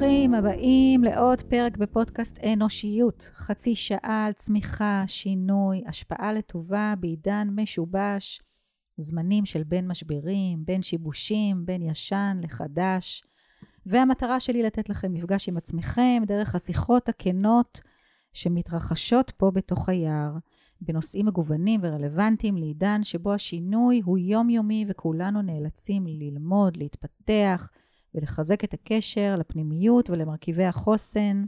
ברוכים הבאים לעוד פרק בפודקאסט אנושיות. חצי שעה על צמיחה, שינוי, השפעה לטובה בעידן משובש, זמנים של בין משברים, בין שיבושים, בין ישן לחדש. והמטרה שלי לתת לכם מפגש עם עצמכם דרך השיחות הכנות שמתרחשות פה בתוך היער, בנושאים מגוונים ורלוונטיים לעידן שבו השינוי הוא יומיומי וכולנו נאלצים ללמוד, להתפתח, ולחזק את הקשר לפנימיות ולמרכיבי החוסן.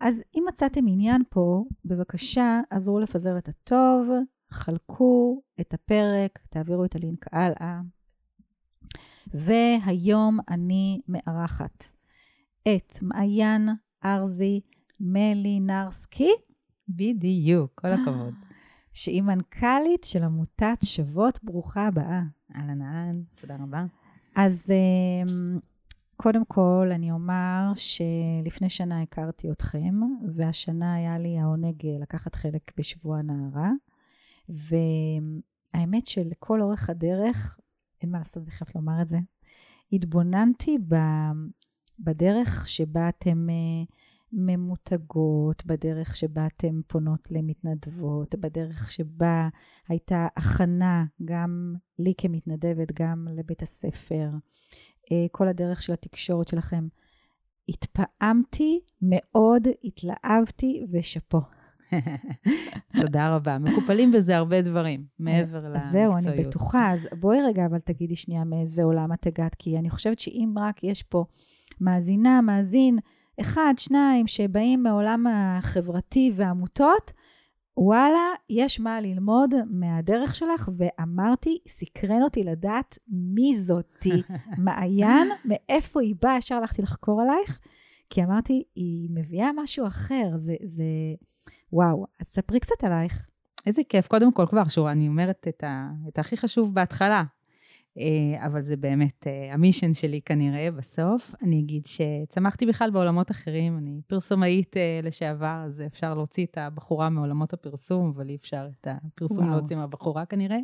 אז אם מצאתם עניין פה, בבקשה עזרו לפזר את הטוב, חלקו את הפרק, תעבירו את הלינק הלאה. והיום אני מארחת את מעיין ארזי מלינרסקי. בדיוק, כל הכבוד. שהיא מנכ"לית של עמותת שוות, ברוכה הבאה. אהלן אהלן, תודה רבה. אז אמ, קודם כל, אני אומר שלפני שנה הכרתי אתכם, והשנה היה לי העונג לקחת חלק בשבוע הנערה, והאמת שלכל אורך הדרך, אין מה לעשות, אני חייבת לומר את זה, התבוננתי בדרך שבה אתם אה, ממותגות, בדרך שבה אתם פונות למתנדבות, בדרך שבה הייתה הכנה גם לי כמתנדבת, גם לבית הספר, אה, כל הדרך של התקשורת שלכם. התפעמתי מאוד, התלהבתי ושאפו. תודה רבה. מקופלים בזה הרבה דברים, מעבר למקצועיות. זהו, אני בטוחה. אז בואי רגע, אבל תגידי שנייה מאיזה עולם את הגעת, כי אני חושבת שאם רק יש פה מאזינה, מאזין, אחד, שניים, שבאים מעולם החברתי והעמותות, וואלה, יש מה ללמוד מהדרך שלך, ואמרתי, סקרן אותי לדעת מי זאתי. מעיין, מאיפה היא באה, ישר הלכתי לחקור עלייך, כי אמרתי, היא מביאה משהו אחר, זה, זה, וואו. אז ספרי קצת עלייך. איזה כיף. קודם כל, כבר, שורה, אני אומרת את, ה, את הכי חשוב בהתחלה. אה, אבל זה באמת אה, המישן שלי כנראה בסוף. אני אגיד שצמחתי בכלל בעולמות אחרים, אני פרסומאית אה, לשעבר, אז אפשר להוציא את הבחורה מעולמות הפרסום, אבל אי אפשר את הפרסום וואו. להוציא מהבחורה כנראה.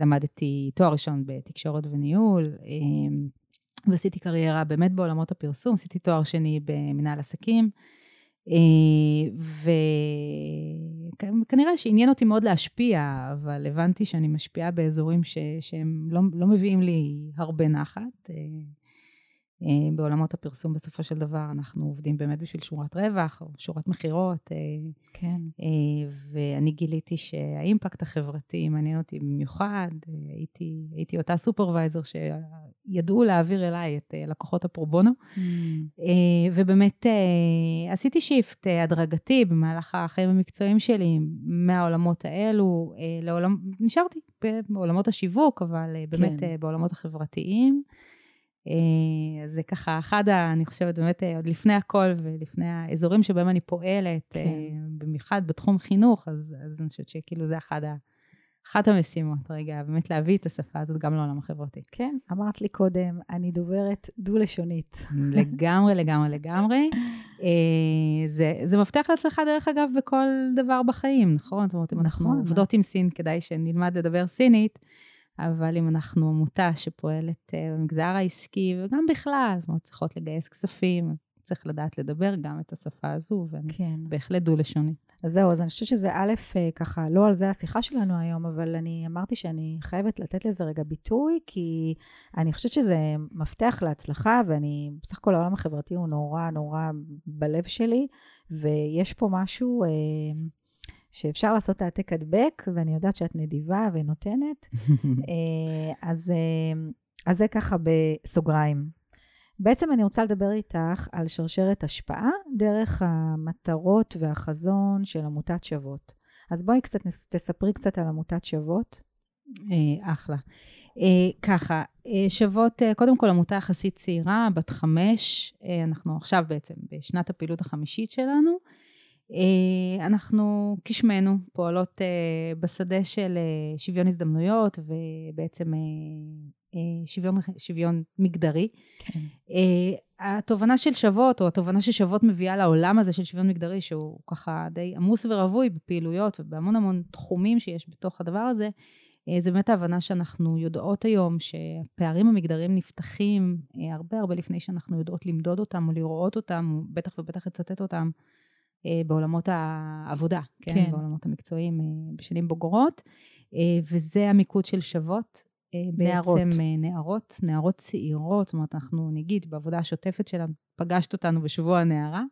למדתי תואר ראשון בתקשורת וניהול, ועשיתי קריירה באמת בעולמות הפרסום, עשיתי תואר שני במנהל עסקים. אה, וכנראה שעניין אותי מאוד להשפיע, אבל הבנתי שאני משפיעה באזורים ש... שהם לא, לא מביאים לי הרבה נחת. אה, בעולמות הפרסום בסופו של דבר אנחנו עובדים באמת בשביל שורת רווח או שורת מכירות. אה, כן. אה, ואני גיליתי שה impact החברתי מעניין אותי במיוחד. הייתי, הייתי אותה supervisor שידעו להעביר אליי את לקוחות ה pro bono. Mm. ובאמת עשיתי shift הדרגתי במהלך החיים המקצועיים שלי מהעולמות האלו לעולם, נשארתי בעולמות השיווק, אבל באמת כן. בעולמות החברתיים. אה, אז זה ככה אחד, אני חושבת, באמת אה, עוד לפני הכל ולפני האזורים שבהם אני פועלת, אה, כן. במיוחד בתחום חינוך, אז, אז אני חושבת שכאילו זה אחד ה... אחת המשימות, רגע, באמת להביא את השפה הזאת גם לעולם החברתי. כן, אמרת לי קודם, אני דוברת דו-לשונית. לגמרי, לגמרי, לגמרי. זה, זה מפתח להצלחה, דרך אגב, בכל דבר בחיים, נכון? זאת אומרת, אם אנחנו נכון. עובדות עם סין, כדאי שנלמד לדבר סינית. אבל אם אנחנו עמותה שפועלת uh, במגזר העסקי וגם בכלל, אומרת, צריכות לגייס כספים, צריך לדעת לדבר גם את השפה הזו, ואני כן. בהחלט דו-לשונית. אז זהו, אז אני חושבת שזה א', אה, ככה, לא על זה השיחה שלנו היום, אבל אני אמרתי שאני חייבת לתת לזה רגע ביטוי, כי אני חושבת שזה מפתח להצלחה, ואני, בסך הכל העולם החברתי הוא נורא נורא בלב שלי, ויש פה משהו... אה, שאפשר לעשות העתק הדבק, ואני יודעת שאת נדיבה ונותנת. אה, אז, אה, אז זה ככה בסוגריים. בעצם אני רוצה לדבר איתך על שרשרת השפעה דרך המטרות והחזון של עמותת שוות. אז בואי קצת, תספרי קצת על עמותת שוות. אה, אחלה. ככה, שוות, קודם כל עמותה יחסית צעירה, בת חמש, אנחנו עכשיו בעצם בשנת הפעילות החמישית שלנו. אה, אנחנו כשמנו פועלות אה, בשדה של אה, שוויון הזדמנויות ובעצם שוויון, שוויון מגדרי. כן. התובנה של שוות, או התובנה ששוות מביאה לעולם הזה של שוויון מגדרי, שהוא ככה די עמוס ורווי בפעילויות ובהמון המון תחומים שיש בתוך הדבר הזה, זה באמת ההבנה שאנחנו יודעות היום שהפערים המגדריים נפתחים הרבה הרבה לפני שאנחנו יודעות למדוד אותם או לראות אותם, בטח ובטח לצטט אותם בעולמות העבודה, כן? כן. בעולמות המקצועיים בשנים בוגרות, וזה המיקוד של שוות. נערות. בעצם נערות, נערות צעירות, זאת אומרת, אנחנו נגיד, בעבודה השוטפת שלנו, פגשת אותנו בשבוע הנערה,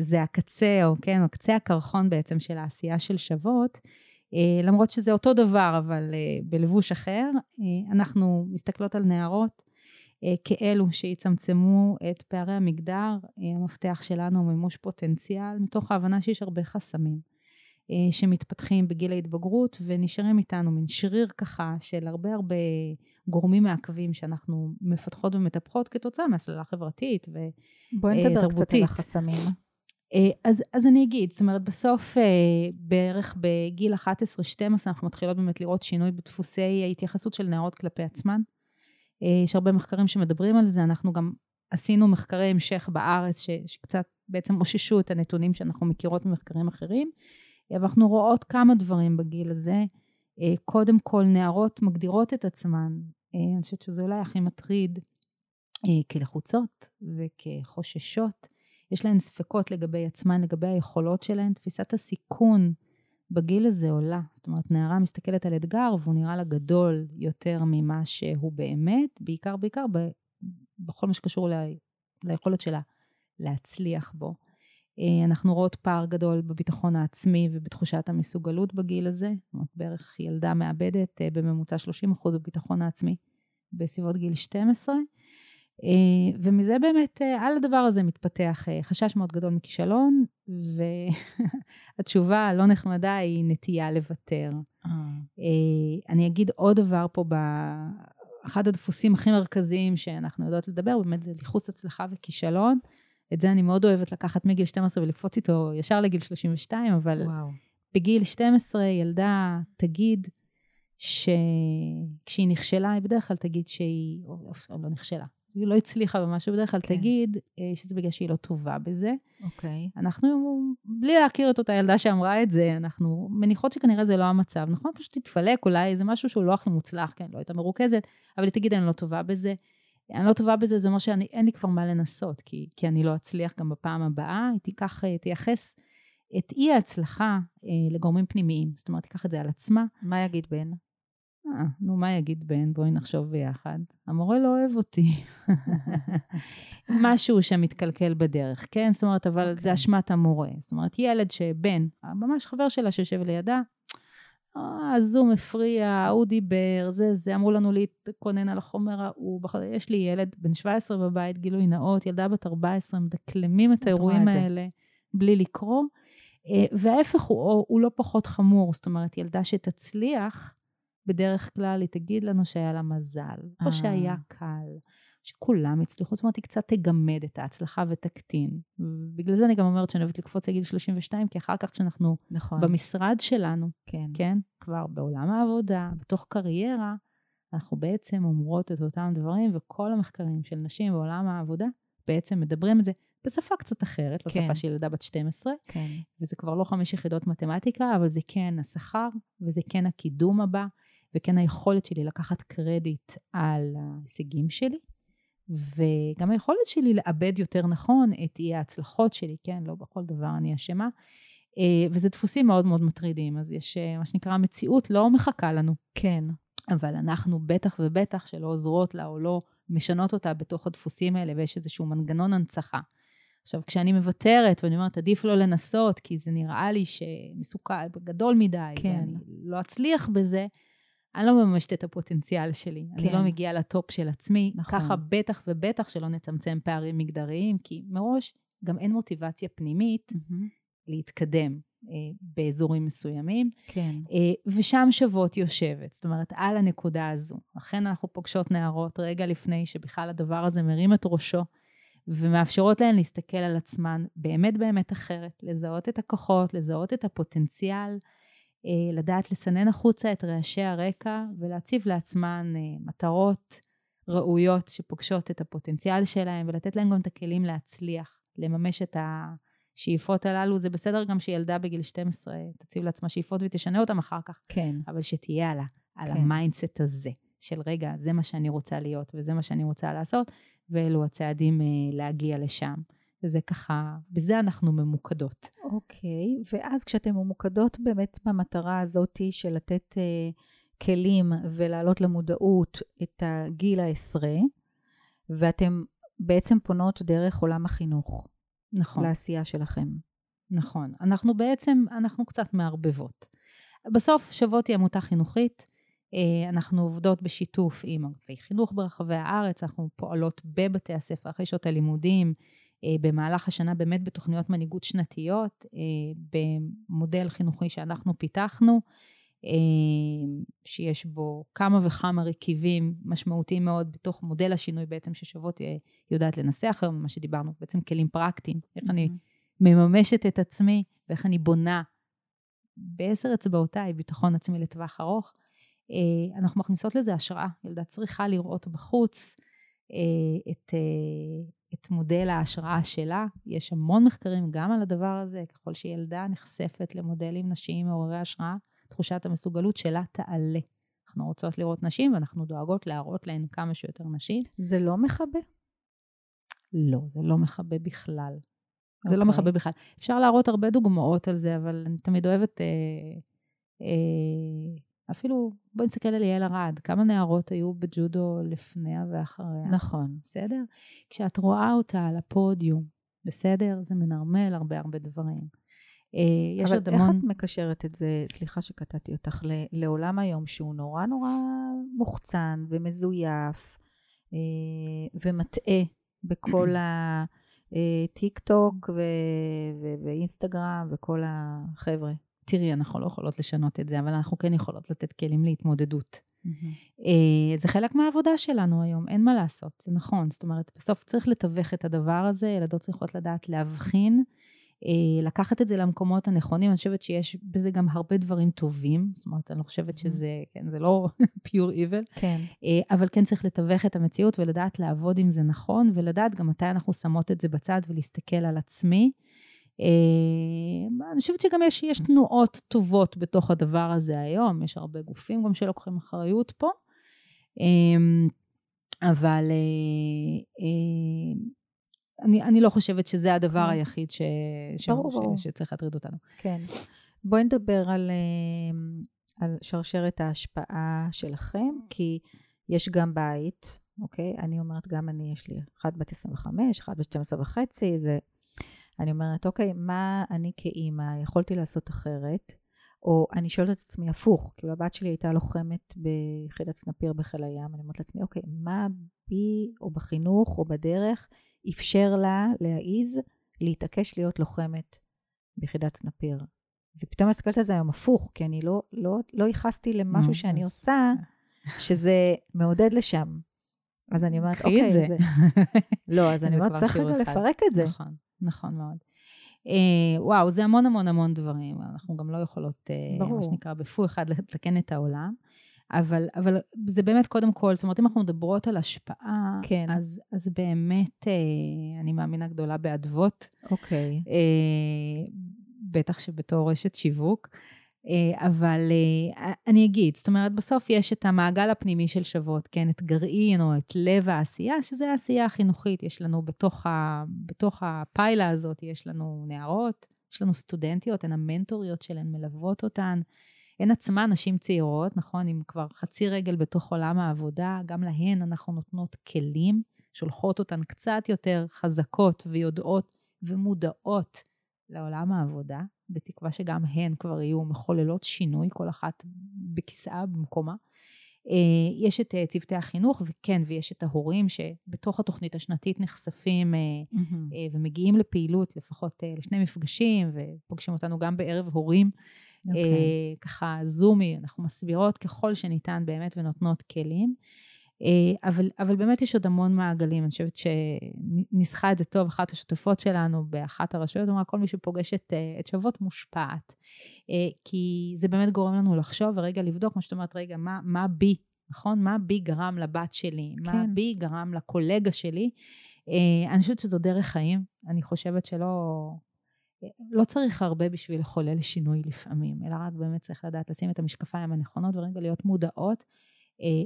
זה הקצה, או כן, או קצה הקרחון בעצם של העשייה של שוות. אה, למרות שזה אותו דבר, אבל אה, בלבוש אחר. אה, אנחנו מסתכלות על נערות כאלו שיצמצמו את פערי המגדר. המפתח שלנו הוא מימוש פוטנציאל, מתוך ההבנה שיש הרבה חסמים שמתפתחים בגיל ההתבגרות ונשארים איתנו, מין שריר ככה של הרבה הרבה גורמים מעכבים שאנחנו מפתחות ומטפחות כתוצאה מהסללה חברתית ותרבותית. בואי נדבר קצת על החסמים. אה, אז, אז אני אגיד, זאת אומרת, בסוף אה, בערך בגיל 11-12 אנחנו מתחילות באמת לראות שינוי בדפוסי ההתייחסות של נערות כלפי עצמן. אה, יש הרבה מחקרים שמדברים על זה, אנחנו גם עשינו מחקרי המשך בארץ ש, שקצת בעצם אוששו את הנתונים שאנחנו מכירות ממחקרים אחרים, אבל אנחנו רואות כמה דברים בגיל הזה. קודם כל, נערות מגדירות את עצמן, אני חושבת שזה אולי הכי מטריד, כלחוצות וכחוששות. יש להן ספקות לגבי עצמן, לגבי היכולות שלהן, תפיסת הסיכון בגיל הזה עולה. זאת אומרת, נערה מסתכלת על אתגר והוא נראה לה גדול יותר ממה שהוא באמת, בעיקר בעיקר ב, בכל מה שקשור ל, ליכולת שלה להצליח בו. אה, אנחנו רואות פער גדול בביטחון העצמי ובתחושת המסוגלות בגיל הזה. זאת אומרת, בערך ילדה מאבדת אה, בממוצע 30% בביטחון העצמי בסביבות גיל 12. אה, ומזה באמת, אה, על הדבר הזה מתפתח אה, חשש מאוד גדול מכישלון, והתשובה הלא נחמדה היא נטייה לוותר. אני אגיד עוד דבר פה, אחד הדפוסים הכי מרכזיים שאנחנו יודעות לדבר, באמת זה ליחוס הצלחה וכישלון. את זה אני מאוד אוהבת לקחת מגיל 12 ולקפוץ איתו ישר לגיל 32, אבל וואו. בגיל 12 ילדה תגיד שכשהיא נכשלה, היא בדרך כלל תגיד שהיא, או, או לא נכשלה, היא לא הצליחה במשהו, בדרך כלל כן. תגיד אה, שזה בגלל שהיא לא טובה בזה. אוקיי. אנחנו, בלי להכיר את אותה ילדה שאמרה את זה, אנחנו מניחות שכנראה זה לא המצב. נכון? פשוט תתפלק, אולי זה משהו שהוא לא הכי מוצלח, כן, לא הייתה מרוכזת, אבל היא תגיד, אני לא טובה בזה. אני לא טובה בזה, זה אומר שאין לי כבר מה לנסות, כי, כי אני לא אצליח גם בפעם הבאה. היא תיקח, אה, תייחס את אי ההצלחה אה, לגורמים פנימיים. זאת אומרת, תיקח את זה על עצמה. מה יגיד בן? אה, נו, מה יגיד בן? בואי נחשוב ביחד. המורה לא אוהב אותי. משהו שמתקלקל בדרך, כן? זאת אומרת, אבל okay. זה אוקיי. אשמת המורה. זאת אומרת, ילד שבן, ממש חבר שלה שיושב לידה, אה, הזום הפריע, ההוא דיבר, זה זה, אמרו לנו להתכונן על החומר ההוא. יש לי ילד בן 17 בבית, גילוי נאות, ילדה בת 14, מדקלמים את האירועים האלה בלי לקרוא. אה, וההפך הוא, הוא לא פחות חמור, זאת אומרת, ילדה שתצליח, בדרך כלל היא תגיד לנו שהיה לה מזל, או אה. שהיה קל, שכולם הצליחו, זאת אומרת, היא קצת תגמד את ההצלחה ותקטין. בגלל זה אני גם אומרת שאני אוהבת לקפוץ לגיל 32, כי אחר כך כשאנחנו נכון. במשרד שלנו, כן. כן, כבר בעולם העבודה, בתוך קריירה, אנחנו בעצם אומרות את אותם דברים, וכל המחקרים של נשים בעולם העבודה בעצם מדברים את זה בשפה קצת אחרת, לא כן. שפה של ילדה בת 12, כן. וזה כבר לא חמש יחידות מתמטיקה, אבל זה כן השכר, וזה כן הקידום הבא, וכן היכולת שלי לקחת קרדיט על ההישגים שלי, וגם היכולת שלי לאבד יותר נכון את אי ההצלחות שלי, כן, לא בכל דבר אני אשמה. אה, וזה דפוסים מאוד מאוד מטרידים, אז יש אה, מה שנקרא, המציאות לא מחכה לנו. כן. אבל אנחנו בטח ובטח שלא עוזרות לה או לא משנות אותה בתוך הדפוסים האלה, ויש איזשהו מנגנון הנצחה. עכשיו, כשאני מוותרת ואני אומרת, עדיף לא לנסות, כי זה נראה לי שמסוכן, גדול מדי, כן. ואני לא אצליח בזה, אני לא מממשת את הפוטנציאל שלי. כן. אני לא מגיעה לטופ של עצמי. נכון. ככה בטח ובטח שלא נצמצם פערים מגדריים, כי מראש גם אין מוטיבציה פנימית mm-hmm. להתקדם אה, באזורים מסוימים. כן. אה, ושם שוות יושבת, זאת אומרת, על הנקודה הזו. אכן אנחנו פוגשות נערות רגע לפני שבכלל הדבר הזה מרים את ראשו. ומאפשרות להן להסתכל על עצמן באמת באמת אחרת, לזהות את הכוחות, לזהות את הפוטנציאל, לדעת לסנן החוצה את רעשי הרקע ולהציב לעצמן אה, מטרות ראויות שפוגשות את הפוטנציאל שלהם ולתת להם גם את הכלים להצליח, לממש את השאיפות הללו. זה בסדר גם שילדה בגיל 12 תציב לעצמה שאיפות ותשנה אותן אחר כך. כן. אבל שתהיה לה על כן. ה mindset הזה, של רגע, זה מה שאני רוצה להיות וזה מה שאני רוצה לעשות, ואלו הצעדים אה, להגיע לשם. וזה ככה, בזה אנחנו ממוקדות. אוקיי, ואז כשאתן ממוקדות באמת במטרה הזאת של לתת אה, כלים ולהעלות למודעות את הגיל העשרה, ואתן בעצם פונות דרך עולם החינוך נכון. לעשייה שלכם. נכון. אנחנו בעצם, אנחנו קצת מערבבות. בסוף שוות היא עמותה חינוכית. אה, אנחנו עובדות בשיתוף עם אגפי חינוך ברחבי הארץ, אנחנו פועלות בבתי הספר אחרי שעות הלימודים, במהלך השנה באמת בתוכניות מנהיגות שנתיות, אה, במודל חינוכי שאנחנו פיתחנו, שיש בו כמה וכמה רכיבים משמעותיים מאוד בתוך מודל השינוי בעצם ששוות יודעת לנסח היום, מה שדיברנו, בעצם כלים פרקטיים, איך אני מממשת את עצמי ואיך אני בונה בעשר אצבעותיי ביטחון עצמי לטווח ארוך. אה, אנחנו מכניסות לזה השראה. ילדה צריכה לראות בחוץ אה, את, אה, את מודל ההשראה שלה. יש המון מחקרים גם על הדבר הזה. ככל שילדה נחשפת למודלים נשיים מעוררי השראה, תחושת המסוגלות שלה תעלה. אנחנו רוצות לראות נשים ואנחנו דואגות להראות להן כמה שיותר נשים. זה לא מכבה? לא, זה לא מכבה בכלל. זה okay. לא אוקיי. מכבה בכלל. אפשר להראות הרבה דוגמאות על זה, אבל אני תמיד אוהבת, אה, אה, אפילו, בואי נסתכל על יעל ארד, כמה נערות היו בג'ודו לפניה ואחריה. נכון. בסדר? כשאת רואה אותה על הפודיום, בסדר? זה מנרמל הרבה הרבה דברים. אה, יש עוד המון... אבל איך את מקשרת את זה, סליחה שקטעתי אותך, לעולם היום שהוא נורא נורא מוחצן ומזויף אה, ומטעה בכל ה... אה, טוק ואינסטגרם וכל החבר'ה. תראי, אנחנו לא יכולות לשנות את זה, אבל אנחנו כן יכולות לתת כלים להתמודדות. Mm-hmm. זה חלק מהעבודה שלנו היום, אין מה לעשות, זה נכון. זאת אומרת, בסוף צריך לתווך את הדבר הזה, ילדות צריכות לדעת להבחין אה, לקחת את זה למקומות הנכונים, אני חושבת שיש בזה גם הרבה דברים טובים, זאת אומרת, אני לא חושבת שזה, כן, זה לא pure evil, כן. אה, אבל כן צריך לתווך את המציאות ולדעת לעבוד עם זה נכון, ולדעת גם מתי אנחנו שמות את זה בצד ולהסתכל על עצמי. אה, אני חושבת שגם יש, יש תנועות טובות בתוך הדבר הזה היום, יש הרבה גופים גם שלוקחים אחריות פה. אבל אני, אני לא חושבת שזה הדבר כן. היחיד ש, ש, ברור, ש. שצריך להטריד אותנו. כן. בואי נדבר על, אה, על שרשרת ההשפעה שלכם, כי יש גם בית, אוקיי? אני אומרת, גם אני, יש לי אחת בת 25, אחת בת 12 וחצי, זה... אני אומרת, אוקיי, מה אני כאימא יכולתי לעשות אחרת? או אני שואלת את עצמי הפוך, כאילו הבת שלי הייתה לוחמת ביחידת סנפיר בחיל הים, אני אומרת לעצמי, אוקיי, מה בי, או בחינוך, או בדרך, אפשר לה להעיז להתעקש להיות לוחמת ביחידת סנפיר. אז פתאום מסתכלת על זה היום הפוך, כי אני לא, לא, לא ייחסתי למשהו שאני עושה, שזה מעודד לשם. אז אני אומרת, אוקיי, זה. זה... לא, אז אני אומרת, צריך רגע לפרק את זה. נכון, נכון מאוד. אה, וואו, זה המון המון המון דברים. אנחנו גם לא יכולות, אה, מה שנקרא, בפו אחד לתקן את העולם. אבל, אבל זה באמת קודם כל, זאת אומרת, אם אנחנו מדברות על השפעה, כן. אז, אז באמת אה, אני מאמינה גדולה באדוות. אוקיי. אה, בטח שבתור רשת שיווק. אה, אבל אה, אני אגיד, זאת אומרת, בסוף יש את המעגל הפנימי של שוות, כן? את גרעין או את לב העשייה, שזה העשייה החינוכית. יש לנו בתוך, ה, בתוך הפיילה הזאת, יש לנו נערות, יש לנו סטודנטיות, הן המנטוריות שלהן, מלוות אותן. הן עצמן נשים צעירות, נכון, עם כבר חצי רגל בתוך עולם העבודה, גם להן אנחנו נותנות כלים, שולחות אותן קצת יותר חזקות ויודעות ומודעות לעולם העבודה, בתקווה שגם הן כבר יהיו מחוללות שינוי, כל אחת בכיסאה במקומה. אה, יש את אה, צוותי החינוך, וכן, ויש את ההורים שבתוך התוכנית השנתית נחשפים mm-hmm. ומגיעים לפעילות, לפחות לשני מפגשים, ופוגשים אותנו גם בערב הורים. Okay. אוקיי. אה, ככה זומי, אנחנו מסבירות ככל שניתן באמת ונותנות כלים. אה, אבל, אבל באמת יש עוד המון מעגלים, אני חושבת שניסחה את זה טוב, אחת השותפות שלנו באחת הרשויות, אמרה, כל מי שפוגש את, אה, את שוות מושפעת. אה, כי זה באמת גורם לנו לחשוב ורגע לבדוק, כמו שאת אומרת, רגע, מה, מה בי, נכון? מה בי גרם לבת שלי? כן. מה בי גרם לקולגה שלי? אני חושבת שזו דרך חיים, אני חושבת שלא... לא צריך הרבה בשביל לחולל שינוי לפעמים, אלא רק באמת צריך לדעת לשים את המשקפיים הנכונות ורגע להיות מודעות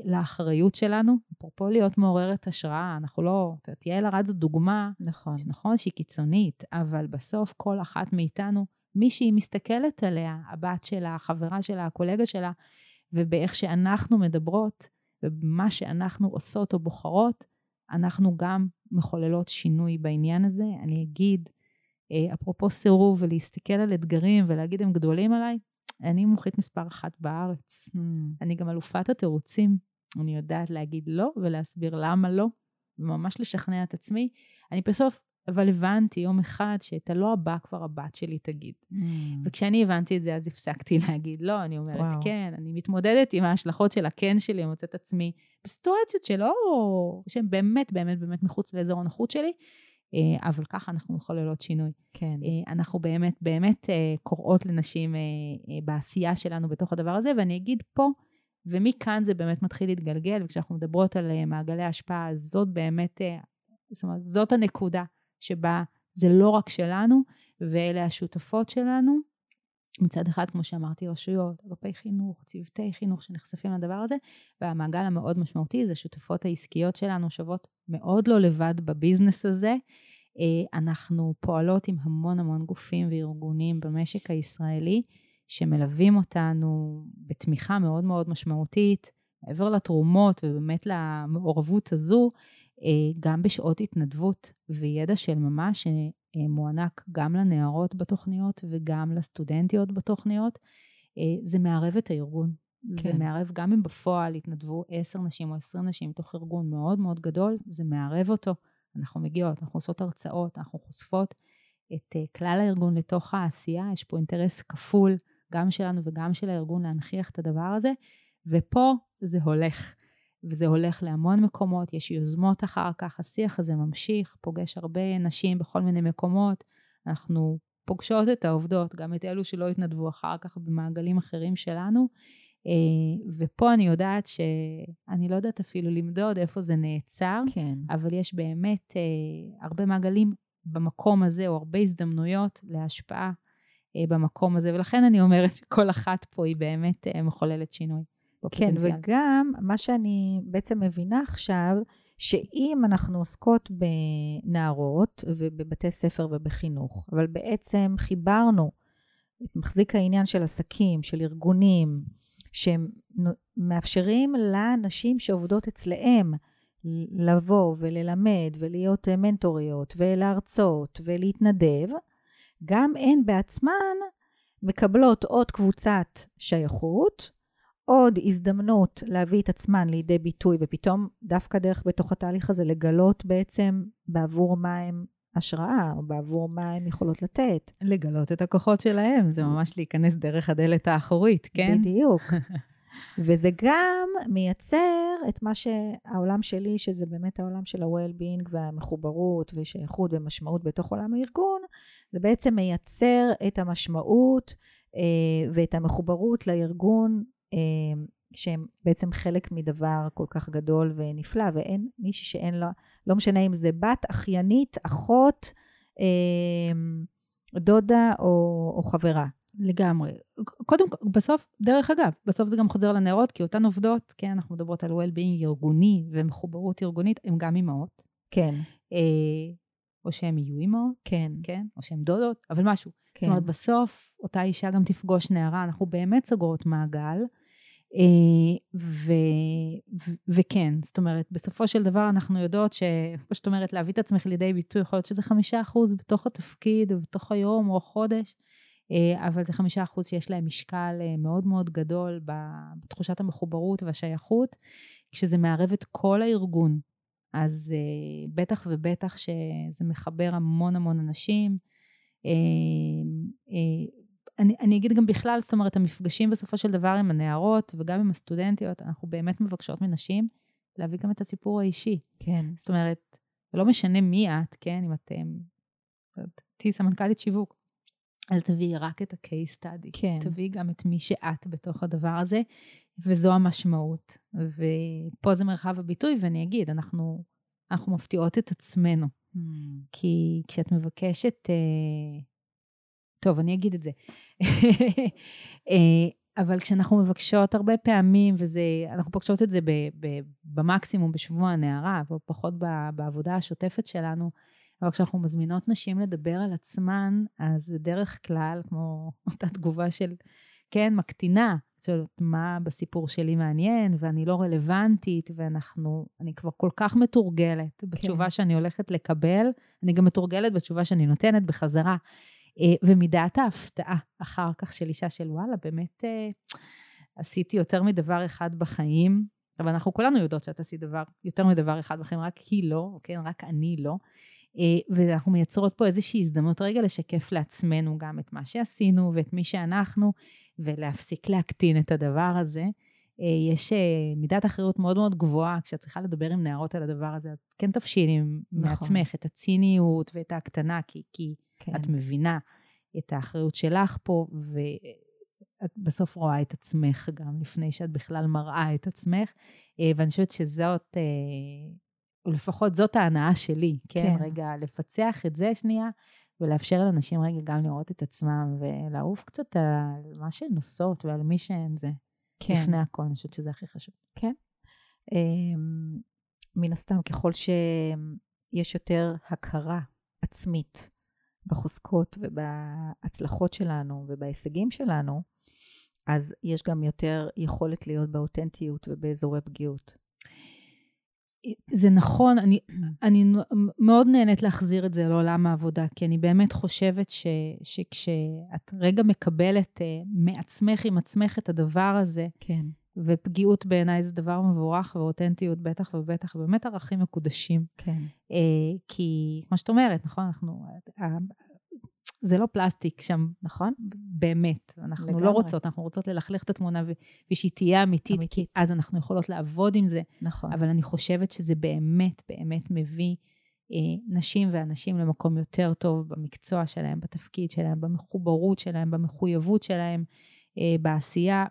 לאחריות שלנו. אפרופו להיות מעוררת השראה, אנחנו לא, את יודעת, יעל ארד זו דוגמה, נכון. נכון שהיא קיצונית, אבל בסוף כל אחת מאיתנו, מי שהיא מסתכלת עליה, הבת שלה, החברה שלה, הקולגה שלה, ובאיך שאנחנו מדברות, ובמה שאנחנו עושות או בוחרות, אנחנו גם מחוללות שינוי בעניין הזה. אני אגיד, אה, אפרופו סירוב ולהסתכל על אתגרים ולהגיד הם גדולים עליי, אני מומחית מספר אחת בארץ. Mm. אני גם אלופת התירוצים. אני יודעת להגיד לא ולהסביר למה לא, וממש לשכנע את עצמי. אני בסוף, אבל הבנתי יום אחד שאת הלא הבא כבר הבת שלי תגיד. Mm. וכשאני הבנתי את זה, אז הפסקתי להגיד לא, אני אומרת וואו. כן, אני מתמודדת עם ההשלכות של הכן שלי, אני מוצאת עצמי בסיטואציות שלא, שהן באמת באמת באמת מחוץ לאזור הנוחות שלי, אבל ככה אנחנו מחוללות שינוי. כן. אה, אנחנו באמת באמת אה, קוראות לנשים בעשייה שלנו בתוך הדבר הזה, ואני אגיד פה, ומכאן זה באמת מתחיל להתגלגל, וכשאנחנו מדברות על מעגלי השפעה, זאת באמת, זאת אומרת, זאת הנקודה שבה זה לא רק שלנו, ואלה השותפות שלנו. מצד אחד, כמו שאמרתי, רשויות, אגפי חינוך, צוותי חינוך שנחשפים לדבר הזה, והמעגל המאוד משמעותי זה השותפות העסקיות שלנו שוות מאוד לא לבד בביזנס הזה. אה, אנחנו פועלות עם המון המון גופים וארגונים במשק הישראלי, שמלווים אותנו בתמיכה מאוד מאוד משמעותית, מעבר לתרומות ובאמת למעורבות הזו, אה, גם בשעות התנדבות וידע של ממש שמוענק גם לנערות בתוכניות וגם לסטודנטיות בתוכניות, אה, זה מערב את הארגון. כן. זה מערב, גם אם בפועל התנדבו עשר נשים או עשרים נשים מתוך ארגון מאוד מאוד גדול, זה מערב אותו. אנחנו מגיעות, אנחנו עושות הרצאות, אנחנו חושפות את uh, כלל הארגון לתוך העשייה, יש פה אינטרס כפול, גם שלנו וגם של הארגון להנכיח את הדבר הזה, ופה זה הולך. וזה הולך להמון מקומות, יש יוזמות אחר כך, השיח הזה ממשיך, פוגש הרבה נשים בכל מיני מקומות, אנחנו פוגשות את העובדות, גם את אלו שלא התנדבו אחר כך במעגלים אחרים שלנו, אה, ופה אני יודעת שאני לא יודעת אפילו למדוד איפה זה נעצר, כן. אבל יש באמת אה, הרבה מעגלים במקום הזה, או הרבה הזדמנויות להשפעה אה, במקום הזה, ולכן אני אומרת שכל אחת פה היא באמת מחוללת שינוי. כן, וגם מה שאני בעצם מבינה עכשיו, שאם אנחנו עוסקות בנערות ובבתי ספר ובחינוך, אבל בעצם חיברנו את מחזיק העניין של עסקים, של ארגונים, שמאפשרים לנשים שעובדות אצלהם לבוא וללמד ולהיות מנטוריות ולהרצות ולהתנדב, גם הן בעצמן מקבלות עוד קבוצת שייכות, עוד הזדמנות להביא את עצמן לידי ביטוי, ופתאום דווקא דרך בתוך התהליך הזה לגלות בעצם בעבור מה הם השראה, או בעבור מה הן יכולות לתת. לגלות את הכוחות שלהם, זה ממש להיכנס דרך הדלת האחורית, כן? בדיוק. וזה גם מייצר את מה שהעולם שלי, שזה באמת העולם של ה-well-being והמחוברות ושייכות ומשמעות בתוך עולם הארגון, זה בעצם מייצר את המשמעות אה, ואת המחוברות לארגון שהם בעצם חלק מדבר כל כך גדול ונפלא, ואין מישהי שאין לה, לא משנה אם זה בת, אחיינית, אחות, אה, דודה או, או חברה. לגמרי. קודם כל, בסוף, דרך אגב, בסוף זה גם חוזר לנערות, כי אותן עובדות, כן, אנחנו מדברות על well-being ארגוני ומחוברות ארגונית, הן גם אימהות. כן. אה, או שהן יהיו אימהות. כן. כן, או שהן דודות, אבל משהו. כן. זאת אומרת, בסוף אותה אישה גם תפגוש נערה, אנחנו באמת סוגרות מעגל. אה, ו, ו, וכן, זאת אומרת, בסופו של דבר אנחנו יודעות שכמו שאת אומרת, להביא את עצמך לידי ביטוי, יכול להיות שזה חמישה אחוז בתוך התפקיד, בתוך היום או החודש, אה, אבל זה חמישה אחוז שיש להם משקל אה, מאוד מאוד גדול בתחושת המחוברות והשייכות, כשזה מערב את כל הארגון. אז בטח ובטח שזה מחבר המון המון אנשים. אני, אני אגיד גם בכלל, זאת אומרת, המפגשים בסופו של דבר עם הנערות וגם עם הסטודנטיות, אנחנו באמת מבקשות מנשים להביא גם את הסיפור האישי. כן. זאת אומרת, לא משנה מי את, כן, אם אתם, תהיי סמנכ"לית שיווק, אל תביאי רק את ה-case study. כן. תביאי גם את מי שאת בתוך הדבר הזה, וזו המשמעות. ופה זה מרחב הביטוי, ואני אגיד, אנחנו, אנחנו מפתיעות את עצמנו. Mm. כי כשאת מבקשת... Uh, טוב, אני אגיד את זה. אבל כשאנחנו מבקשות הרבה פעמים, וזה, אנחנו פוגשות את זה ב, ב, במקסימום בשבוע הנערה, ופחות בעבודה השוטפת שלנו, אבל כשאנחנו מזמינות נשים לדבר על עצמן, אז בדרך כלל, כמו אותה תגובה של, כן, מקטינה, זאת מה בסיפור שלי מעניין, ואני לא רלוונטית, ואנחנו, אני כבר כל כך מתורגלת כן. בתשובה שאני הולכת לקבל, אני גם מתורגלת בתשובה שאני נותנת בחזרה. אה, ומידת ההפתעה אחר כך של אישה של וואלה, באמת אה, עשיתי יותר מדבר אחד בחיים, אבל אנחנו כולנו יודעות שאת עשית דבר, יותר מדבר אחד בחיים, רק היא לא, כן, רק אני לא. אה, ואנחנו מייצרות פה איזושהי הזדמנות רגע לשקף לעצמנו גם את מה שעשינו ואת מי שאנחנו, ולהפסיק להקטין את הדבר הזה. יש מידת אחריות מאוד מאוד גבוהה כשאת צריכה לדבר עם נערות על הדבר הזה, אז כן תפשילי נכון. מעצמך את הציניות ואת ההקטנה, כי, כי כן. את מבינה את האחריות שלך פה, ואת בסוף רואה את עצמך גם לפני שאת בכלל מראה את עצמך. אה, ואני חושבת שזאת, אה, לפחות זאת ההנאה שלי, כן? כן. רגע, לפצח את זה שנייה, ולאפשר לאנשים רגע גם לראות את עצמם, ולעוף קצת על מה שהן עושות ועל מי שהן זה. כן. לפני הכל, אני חושבת שזה הכי חשוב. כן. אמ, מן הסתם, ככל שיש יותר הכרה עצמית בחוזקות ובהצלחות שלנו ובהישגים שלנו, אז יש גם יותר יכולת להיות באותנטיות ובאזורי פגיעות. זה נכון, אני, אני מאוד נהנית להחזיר את זה לעולם העבודה, כי אני באמת חושבת ש, שכשאת רגע מקבלת uh, מעצמך עם עצמך את הדבר הזה, כן. ופגיעות בעיניי זה דבר מבורך, ואותנטיות בטח ובטח, באמת ערכים מקודשים. כן. Uh, כי, כמו שאת אומרת, נכון, אנחנו, זה לא פלסטיק שם, נכון? באמת. אנחנו לא לגמרי. לא רוצות, אנחנו רוצות ללכלך את התמונה ושהיא תהיה אמיתית, אמיתית, כי אז אנחנו יכולות לעבוד עם זה. נכון. אבל אני חושבת שזה באמת, באמת מביא אה, נשים ואנשים למקום יותר טוב במקצוע שלהם, בתפקיד שלהם, במחוברות שלהם, במחויבות שלהם, אה, בעשייה.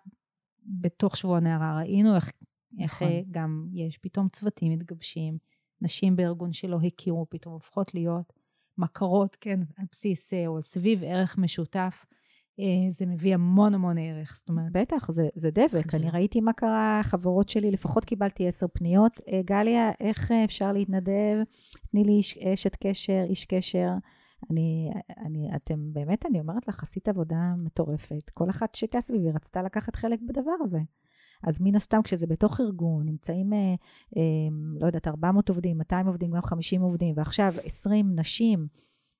בתוך שבוע נערה ראינו איך, איך נכון. גם יש פתאום צוותים מתגבשים, נשים בארגון שלא הכירו פתאום הופכות להיות מכרות, כן, על בסיס אה, או סביב ערך משותף, אה, זה מביא המון המון ערך, זאת אומרת. בטח, זה, זה דבק. אני ראיתי מה קרה, חברות שלי, לפחות קיבלתי עשר פניות. אה, גליה, איך אפשר להתנדב? תני לי איש, אשת קשר, איש קשר. אני, אני, אתם, באמת, אני אומרת לך, עשית עבודה מטורפת. כל אחת שהייתה סביבי רצתה לקחת חלק בדבר הזה. אז מן הסתם, כשזה בתוך ארגון, נמצאים, אה, אה, לא יודעת, 400 עובדים, 200 עובדים, גם 50 עובדים, ועכשיו 20 נשים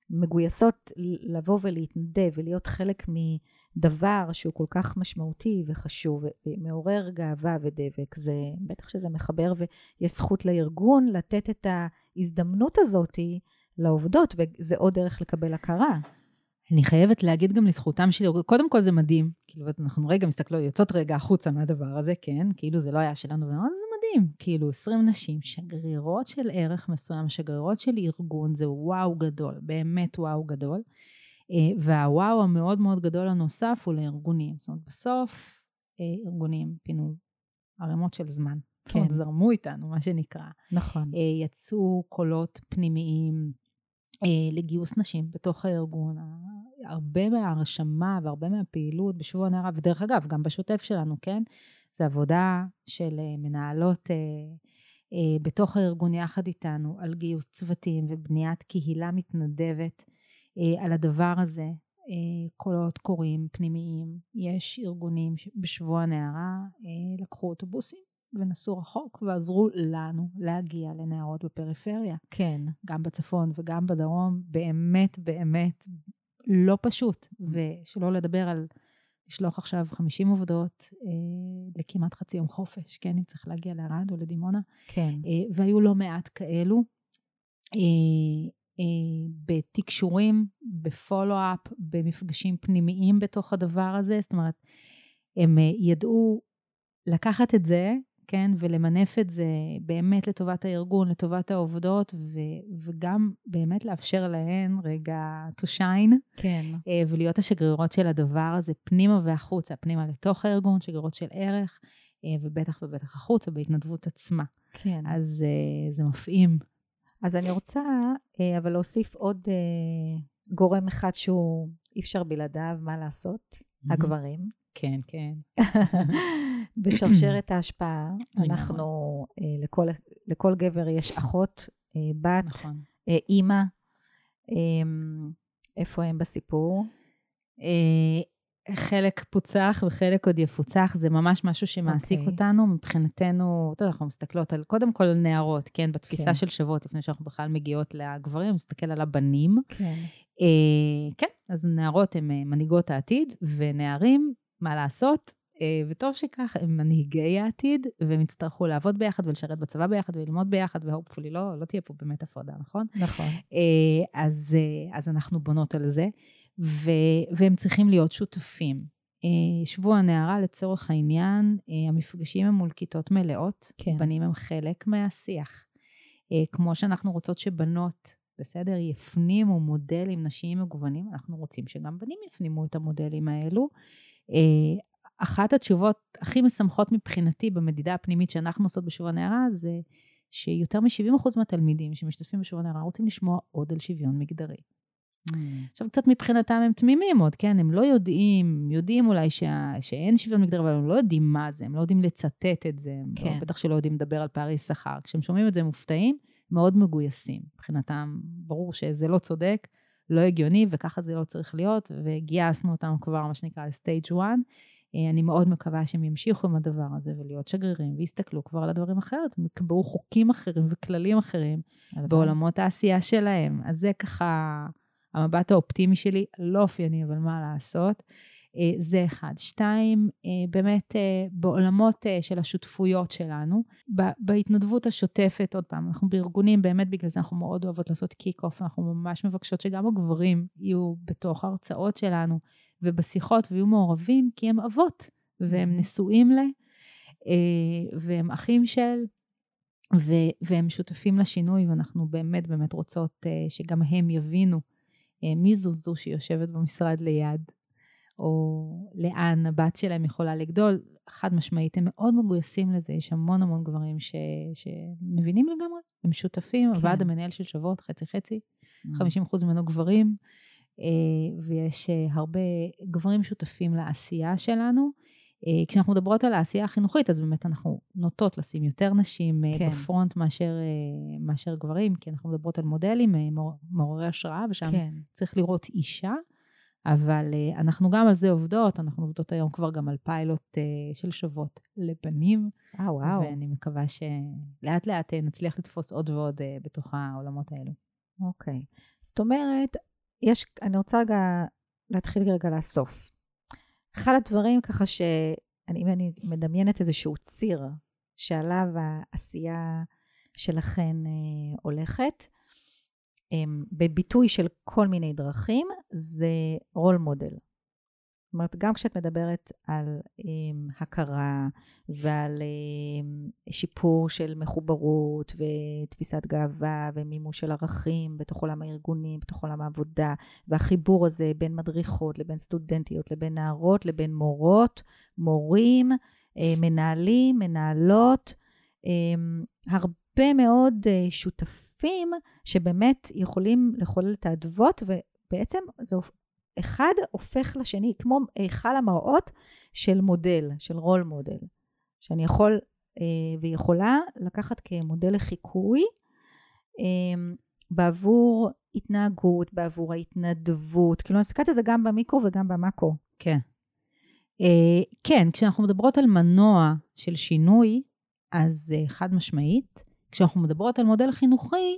מגויסות לבוא ולהתנדב ולהיות חלק מדבר שהוא כל כך משמעותי וחשוב ומעורר גאווה ודבק, זה בטח שזה מחבר ויש זכות לארגון לתת את ההזדמנות הזאתי לעובדות, וזה עוד דרך לקבל הכרה. אני חייבת להגיד גם לזכותם שלי, קודם כל זה מדהים, כאילו אנחנו רגע מסתכלות, יוצאות רגע החוצה מהדבר הזה, כן, כאילו זה לא היה שלנו, ואמרנו, זה מדהים, כאילו 20 נשים, שגרירות של ערך מסוים, שגרירות של ארגון, זה וואו גדול, באמת וואו גדול. אה, והוואו המאוד מאוד גדול הנוסף הוא לארגונים. זאת אומרת, בסוף אה, ארגונים פינו ערימות של זמן. כן. זאת אומרת, כן. זרמו איתנו, מה שנקרא. נכון. אה, יצאו קולות פנימיים לגיוס נשים בתוך הארגון. הרבה מההרשמה והרבה מהפעילות בשבוע הנערה, ודרך אגב, גם בשוטף שלנו, כן? זה עבודה של אה, מנהלות אה, אה, בתוך הארגון יחד איתנו על גיוס צוותים ובניית קהילה מתנדבת אה, על הדבר הזה. אה, קולות קוראים פנימיים. יש ארגונים שבשבוע הנערה אה, לקחו אוטובוסים ונסעו רחוק ועזרו לנו להגיע לנערות בפריפריה. כן. גם בצפון וגם בדרום, באמת, באמת, לא פשוט, ושלא לדבר על לשלוח עכשיו 50 עובדות אה, לכמעט חצי יום חופש, כן, אם צריך להגיע לערד או לדימונה. כן. אה, והיו לא מעט כאלו. אה, אה, בתקשורים, בפולו-אפ, במפגשים פנימיים בתוך הדבר הזה, זאת אומרת, הם אה, ידעו לקחת את זה כן? ולמנף את זה באמת לטובת הארגון, לטובת העובדות, ו- וגם באמת לאפשר להן רגע to shine. כן. אה, ולהיות השגרירות של הדבר הזה פנימה והחוצה, פנימה לתוך הארגון, שגרירות של ערך, אה, ובטח ובטח החוצה, בהתנדבות עצמה. כן. אז אה, זה מפעים. אז אני רוצה אבל להוסיף עוד גורם אחד שהוא אי אפשר בלעדיו, מה לעשות? הגברים. כן, כן. בשרשרת ההשפעה. אנחנו, אה, לכל, לכל גבר יש אחות, אה, בת, נכון. אה, אימא. אה, איפה הם בסיפור? חלק פוצח וחלק עוד יפוצח, זה ממש משהו שמעסיק אוקיי. אותנו. מבחינתנו, אתה יודע, אנחנו מסתכלות על, קודם כל על נערות, כן? בתפיסה כן. של שוות, לפני שאנחנו בכלל מגיעות לגברים, נסתכל על הבנים. כן. אה, כן, אז נערות הן מנהיגות העתיד, ונערים, מה לעשות? אה, וטוב שכך, הם מנהיגי העתיד, והם יצטרכו לעבוד ביחד ולשרת בצבא ביחד וללמוד ביחד, והופפולי לא, לא תהיה פה באמת הפרדה, נכון? נכון. אה, אז, אה, אז אנחנו בונות על זה, ו, והם צריכים להיות שותפים. שבוע הנערה, לצורך העניין, המפגשים הם מול כיתות מלאות, כן. בנים הם חלק מהשיח. כמו שאנחנו רוצות שבנות, בסדר, יפנימו מודלים נשיים מגוונים, אנחנו רוצים שגם בנים יפנימו את המודלים האלו. אחת התשובות הכי משמחות מבחינתי במדידה הפנימית שאנחנו עושות בשבוע הנערה, זה שיותר מ-70% מהתלמידים שמשתתפים בשבוע הנערה רוצים לשמוע עוד על שוויון מגדרי. עכשיו, קצת מבחינתם הם תמימים עוד, כן? הם לא יודעים, יודעים אולי שה, שאין שוויון מגדרי, אבל הם לא יודעים מה זה, הם לא יודעים לצטט את זה, הם כן. לא, בטח שלא יודעים לדבר על פערי שכר. כשהם שומעים את זה הם מופתעים, מאוד מגויסים. מבחינתם, ברור שזה לא צודק, לא הגיוני, וככה זה לא צריך להיות, וגייסנו אותם כבר, מה שנקרא, לסטייג' 1. אני מאוד מקווה שהם ימשיכו עם הדבר הזה ולהיות שגרירים, ויסתכלו כבר על הדברים אחרת, הם יקבעו חוקים אחרים וכללים אחרים בעולמות העשייה שלהם. אז זה ככה המבט האופטימי שלי, לא אופייני, אבל מה לעשות. אה, זה אחד. שתיים, אה, באמת אה, בעולמות של השותפויות שלנו, בהתנדבות השוטפת, עוד פעם, אנחנו בארגונים, באמת בגלל זה אנחנו מאוד אוהבות לעשות kick-off, אנחנו ממש מבקשות שגם הגברים יהיו בתוך ההרצאות שלנו ובשיחות ויהיו מעורבים, כי הם אבות, והם נשואים ל, והם אחים של, ו- והם שותפים לשינוי, ואנחנו באמת באמת רוצות שגם הם יבינו מי זו זו שיושבת במשרד ליד, או לאן הבת שלהם יכולה לגדול. חד משמעית, הם מאוד מגויסים לזה, יש המון המון גברים ש, שמבינים לגמרי, הם שותפים, כן. הוועד המנהל של שוות, חצי חצי, mm. 50% ממנו גברים, ויש הרבה גברים שותפים לעשייה שלנו. כשאנחנו מדברות על העשייה החינוכית, אז באמת אנחנו נוטות לשים יותר נשים כן. בפרונט מאשר, מאשר גברים, כי אנחנו מדברות על מודלים מעוררי השראה, ושם כן. צריך לראות אישה, אבל אנחנו גם על זה עובדות, אנחנו עובדות היום כבר גם על פיילוט של שוות לבנים. אה, וואו. ואני מקווה שלאט לאט נצליח לתפוס עוד ועוד בתוך העולמות האלו. אוקיי. זאת אומרת, יש, אני רוצה רגע להתחיל רגע לאסוף. אחד הדברים ככה שאני אני מדמיינת איזשהו ציר שעליו העשייה שלכן אה, הולכת, אה, בביטוי של כל מיני דרכים, זה רול מודל. זאת אומרת, גם כשאת מדברת על um, הכרה ועל um, שיפור של מחוברות ותפיסת גאווה ומימוש של ערכים בתוך עולם הארגונים, בתוך עולם העבודה, והחיבור הזה בין מדריכות לבין סטודנטיות, לבין נערות, לבין מורות, מורים, uh, מנהלים, מנהלות, um, הרבה מאוד uh, שותפים שבאמת יכולים לחולל את האדוות, ובעצם זה אחד הופך לשני, כמו היכל המראות של מודל, של רול מודל, שאני יכול אה, ויכולה לקחת כמודל לחיקוי אה, בעבור התנהגות, בעבור ההתנדבות, כאילו אני מסתכלת על זה גם במיקרו וגם במאקרו. כן. אה, כן, כשאנחנו מדברות על מנוע של שינוי, אז אה, חד משמעית, כשאנחנו מדברות על מודל חינוכי,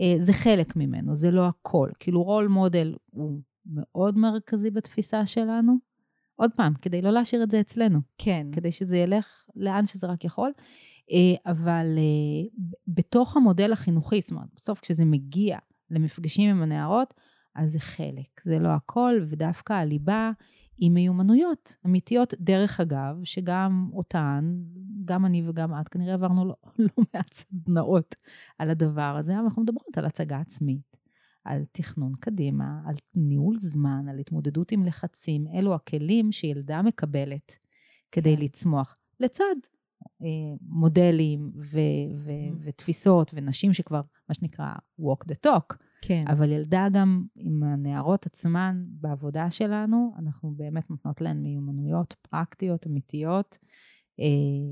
אה, זה חלק ממנו, זה לא הכל. כאילו רול מודל הוא מאוד מרכזי בתפיסה שלנו. עוד פעם, כדי לא להשאיר את זה אצלנו. כן. כדי שזה ילך לאן שזה רק יכול. אבל בתוך המודל החינוכי, זאת אומרת, בסוף כשזה מגיע למפגשים עם הנערות, אז זה חלק, זה לא הכל, ודווקא הליבה היא מיומנויות אמיתיות. דרך אגב, שגם אותן, גם אני וגם את, כנראה עברנו לא, לא מעט סדנאות על הדבר הזה, אבל אנחנו מדברות על הצגה עצמית. על תכנון קדימה, על ניהול זמן, על התמודדות עם לחצים. אלו הכלים שילדה מקבלת כדי כן. לצמוח, לצד אה, מודלים ו- ו- Mm. ותפיסות ונשים שכבר, מה שנקרא, walk the talk. כן. אבל ילדה גם עם הנערות עצמן בעבודה שלנו, אנחנו באמת נותנות להן מיומנויות פרקטיות, אמיתיות,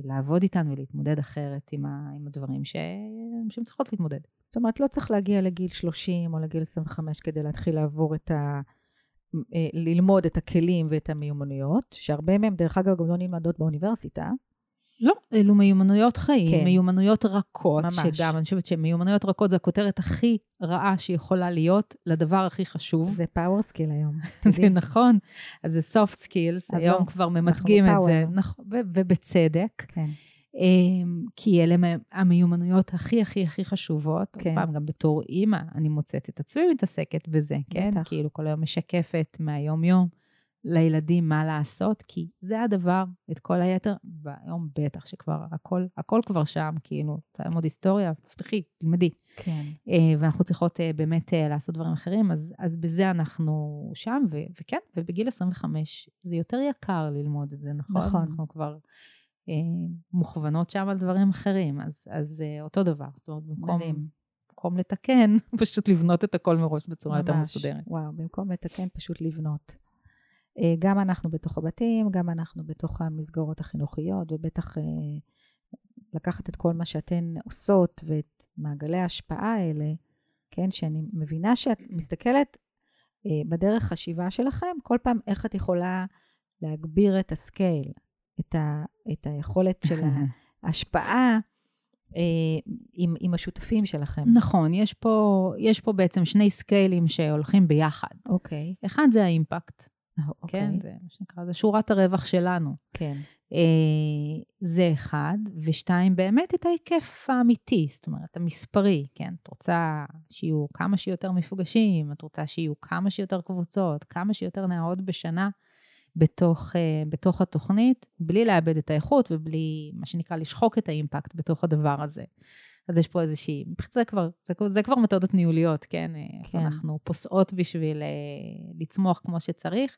לעבוד איתן ולהתמודד אחרת עם, ה, עם הדברים שהן צריכות להתמודד. זאת אומרת, לא צריך להגיע לגיל 30 או לגיל 25 כדי להתחיל לעבור את ה... אה, ללמוד את הכלים ואת המיומנויות, שהרבה מהם, דרך אגב, גם לא נלמדות באוניברסיטה. לא, אלו מיומנויות חיים, כן. מיומנויות רכות, ממש. שגם, אני חושבת שמיומנויות רכות זה הכותרת הכי רעה שיכולה להיות לדבר הכי חשוב. זה power skill היום. זה. נכון, אז זה skills, אז היום לא, כבר ממתגים את זה. נכון, ובצדק, כן. אמ, כי אלה המיומנויות הכי הכי הכי חשובות. כן. פעם גם בתור אימא, אני מוצאת את עצמי מתעסקת בזה, כן? בטח. כאילו כל היום משקפת מהיום-יום לילדים מה לעשות, כי זה הדבר, את כל היתר, והיום בטח שכבר הכל, הכל כבר שם, כאילו, רוצה ללמוד היסטוריה, תפתחי, תלמדי. כן. אה, ואנחנו צריכות אה, באמת אה, לעשות דברים אחרים, אז, אז בזה אנחנו שם, ו, וכן, ובגיל 25 זה יותר יקר ללמוד את זה, נכון? נכון. אנחנו כבר אה, מוכוונות שם על דברים אחרים, אז, אז אה, אותו דבר, זאת אומרת, במקום, מדהים. במקום לתקן, פשוט לבנות את הכל מראש בצורה יותר ממש. מסודרת. וואו, במקום לתקן, פשוט לבנות. אה, גם אנחנו בתוך הבתים, גם אנחנו בתוך המסגרות החינוכיות, ובטח אה, לקחת את כל מה שאתן עושות ואת מעגלי ההשפעה האלה, כן, שאני מבינה שאת מסתכלת אה, בדרך חשיבה שלכם, כל פעם איך את יכולה להגביר את הסקייל, את, ה, את היכולת של ההשפעה עם, עם השותפים שלכם. נכון, יש פה, יש פה בעצם שני סקיילים שהולכים ביחד. אוקיי. אחד זה האימפקט, אוקיי. כן? זה מה שנקרא, זה שורת הרווח שלנו. כן. אה, זה אחד, ושתיים, באמת את ההיקף האמיתי, זאת אומרת, המספרי, כן? את רוצה שיהיו כמה שיותר מפגשים, את רוצה שיהיו כמה שיותר קבוצות, כמה שיותר נערות בשנה בתוך, אה, בתוך התוכנית, בלי לאבד את האיכות ובלי, מה שנקרא, לשחוק את האימפקט בתוך הדבר הזה. אז יש פה איזושהי, זה כבר, זה, זה כבר מתודות ניהוליות, כן? כן. אנחנו פוסעות בשביל אה, לצמוח כמו שצריך,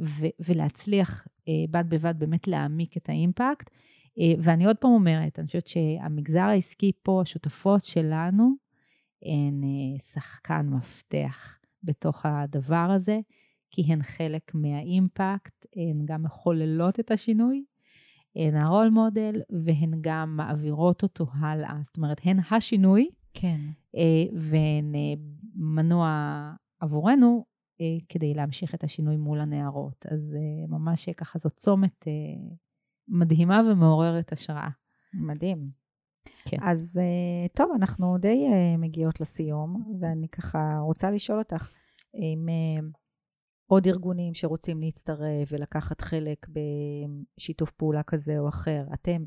ו- ולהצליח אה, בד בבד באמת להעמיק את האימפקט. אה, ואני עוד פעם אומרת, אני חושבת שהמגזר העסקי פה, השותפות שלנו, הן שחקן מפתח בתוך הדבר הזה, כי הן חלק מהאימפקט, הן גם מחוללות את השינוי, הן הרול מודל, והן גם מעבירות אותו הלאה. זאת אומרת, הן השינוי, כן. אה, והן אה, מנוע עבורנו אה, כדי להמשיך את השינוי מול הנערות. אז ממש ככה זו צומת מדהימה ומעוררת השראה. מדהים. כן. אז טוב, אנחנו די מגיעות לסיום, ואני ככה רוצה לשאול אותך אם עוד ארגונים שרוצים להצטרף ולקחת חלק בשיתוף פעולה כזה או אחר, אתם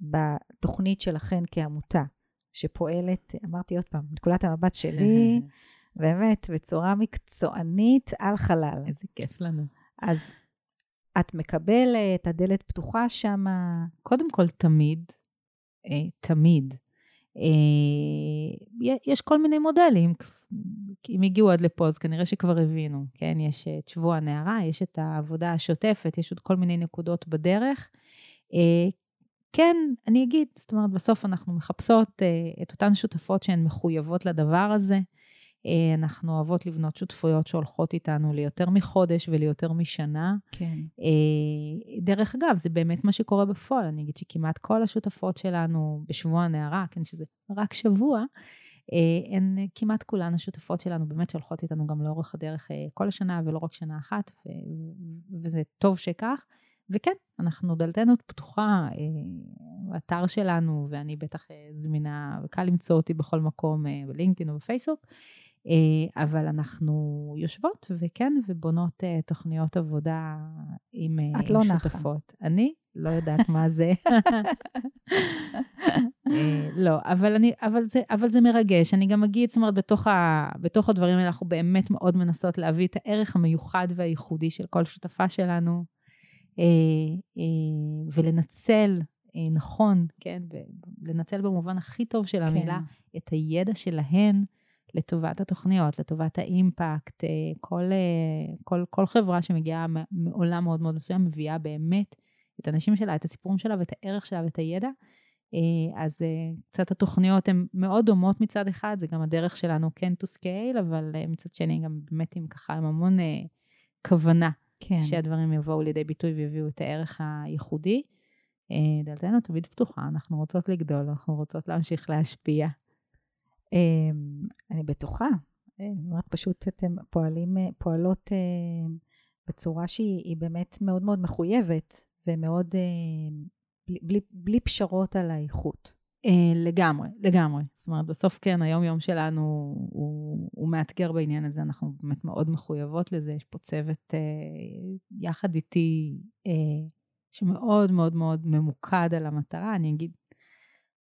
בתוכנית שלכם כעמותה, שפועלת, אמרתי עוד פעם, נקודת המבט שלי, באמת, בצורה מקצוענית על חלל. איזה כיף לנו. אז את מקבלת, הדלת פתוחה שם, קודם כל, תמיד, אה, תמיד, אה, יש כל מיני מודלים. אם הגיעו עד לפה, אז כנראה שכבר הבינו, כן? יש את שבוע הנערה, יש את העבודה השוטפת, יש עוד כל מיני נקודות בדרך. אה, כן, אני אגיד, זאת אומרת, בסוף אנחנו מחפשות אה, את אותן שותפות שהן מחויבות לדבר הזה. אה, אנחנו אוהבות לבנות שותפויות שהולכות איתנו ליותר מחודש וליותר משנה. כן. דרך אגב, זה באמת מה שקורה בפועל. אני אגיד שכמעט כל השותפות שלנו בשבוע הנערה, כן, שזה רק שבוע, הן כמעט כולן השותפות שלנו באמת שהולכות איתנו גם לאורך הדרך אה, כל השנה ולא רק שנה אחת, ו- וזה טוב שכך. וכן, אנחנו, דלתנו פתוחה, אה, אתר שלנו, ואני בטח אה, זמינה, וקל למצוא אותי בכל מקום, אה, בלינקדאין או אה, אבל אנחנו יושבות, וכן, ובונות אה, תוכניות עבודה עם, אה, את עם לא נחה. שותפות. אני לא יודעת מה זה. אה, לא, אבל, אני, אבל, זה, אבל זה מרגש. אני גם אגיד, זאת אומרת, בתוך, ה, בתוך הדברים האלה אנחנו באמת מאוד מנסות להביא את הערך המיוחד והייחודי של כל שותפה שלנו, אה, אה, ולנצל אה, נכון, כן, לנצל במובן הכי טוב של המילה, את הידע שלהן לטובת התוכניות, לטובת האימפקט. אה, כל, אה, כל, כל חברה שמגיעה מעולם מאוד מאוד מסוים מביאה באמת את הנשים שלה, את הסיפורים שלה ואת הערך שלה ואת הידע. אז קצת התוכניות הן מאוד דומות מצד אחד, זה גם הדרך שלנו כן to scale, אבל מצד שני גם באמת עם ככה, עם המון כוונה כן. שהדברים יבואו לידי ביטוי ויביאו את הערך הייחודי. דלתנו תמיד פתוחה, אנחנו רוצות לגדול, אנחנו רוצות להמשיך להשפיע. אני בטוחה. אני אומרת, פשוט אתם פועלים, פועלות בצורה שהיא באמת מאוד מאוד מחויבת, ומאוד, בלי, בלי, בלי פשרות על האיכות. לגמרי, לגמרי. זאת אומרת, בסוף כן, היום-יום שלנו הוא, הוא מאתגר בעניין הזה, אנחנו באמת מאוד מחויבות לזה. יש פה צוות אה, יחד איתי אה, שמאוד מאוד מאוד ממוקד על המטרה. אני אגיד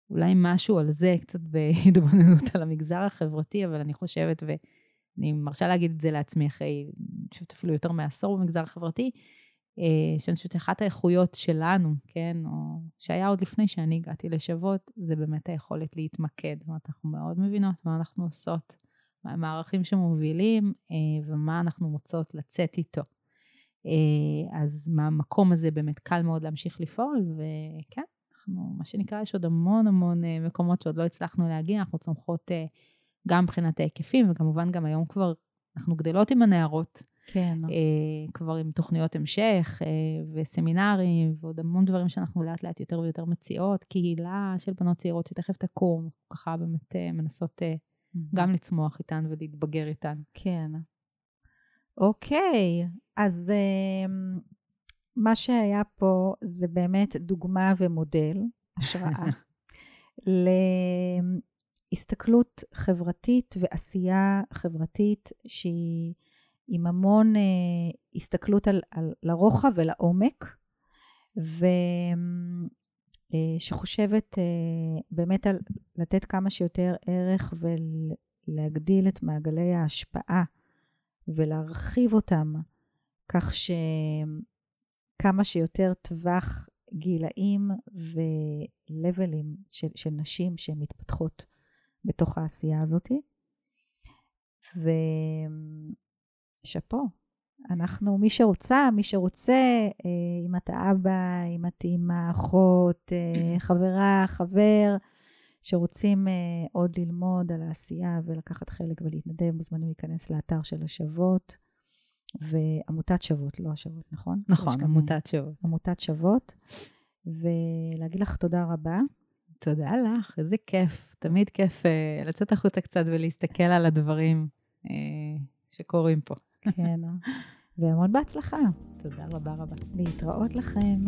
אולי משהו על זה, קצת בהתבוננות על המגזר החברתי, אבל אני חושבת, ואני מרשה להגיד את זה לעצמי אחרי, אני חושבת אפילו יותר מעשור במגזר החברתי, אה, שאני חושבת שאחת האיכויות שלנו, כן, או שהיה עוד לפני שאני הגעתי לשוות, זה באמת היכולת להתמקד. זאת אומרת, אנחנו מאוד מבינות מה אנחנו עושות, מה המערכים שמובילים אה, ומה אנחנו מוצאות לצאת איתו. אה, אז מהמקום הזה באמת קל מאוד להמשיך לפעול, וכן, אנחנו, מה שנקרא, יש עוד המון המון מקומות שעוד לא הצלחנו להגיע, אנחנו צומחות גם מבחינת ההיקפים, וכמובן גם היום כבר אנחנו גדלות עם הנערות. כן. אה, כבר עם תוכניות המשך אה, וסמינרים ועוד המון דברים שאנחנו לאט לאט יותר ויותר מציעות, קהילה של בנות צעירות שתכף תקום, ככה באמת אה, מנסות אה, mm-hmm. גם לצמוח איתן ולהתבגר איתן. כן. אוקיי, אז אה, מה שהיה פה זה באמת דוגמה ומודל, השראה, להסתכלות חברתית ועשייה חברתית שהיא... עם המון אה, הסתכלות על, על, לרוחב ולעומק, ושחושבת אה, אה, באמת על לתת כמה שיותר ערך ולהגדיל את מעגלי ההשפעה ולהרחיב אותם, כך שכמה שיותר טווח גילאים ולבלים של, של נשים שמתפתחות בתוך העשייה הזאת. ו... שאפו. אנחנו, מי שרוצה, מי שרוצה, אה, אם אתה אבא, אם את אימא, אחות, אה, חברה, חבר, שרוצים אה, עוד ללמוד על העשייה ולקחת חלק ולהתנדב, מוזמנים להיכנס לאתר של השוות, ועמותת שוות, לא השוות, נכון? נכון, עמותת שוות. עמותת שוות, ולהגיד לך תודה רבה. תודה לך, איזה כיף. תמיד כיף לצאת החוצה קצת ולהסתכל על הדברים שקורים פה. כן, והמון בהצלחה. תודה רבה רבה. להתראות לכם.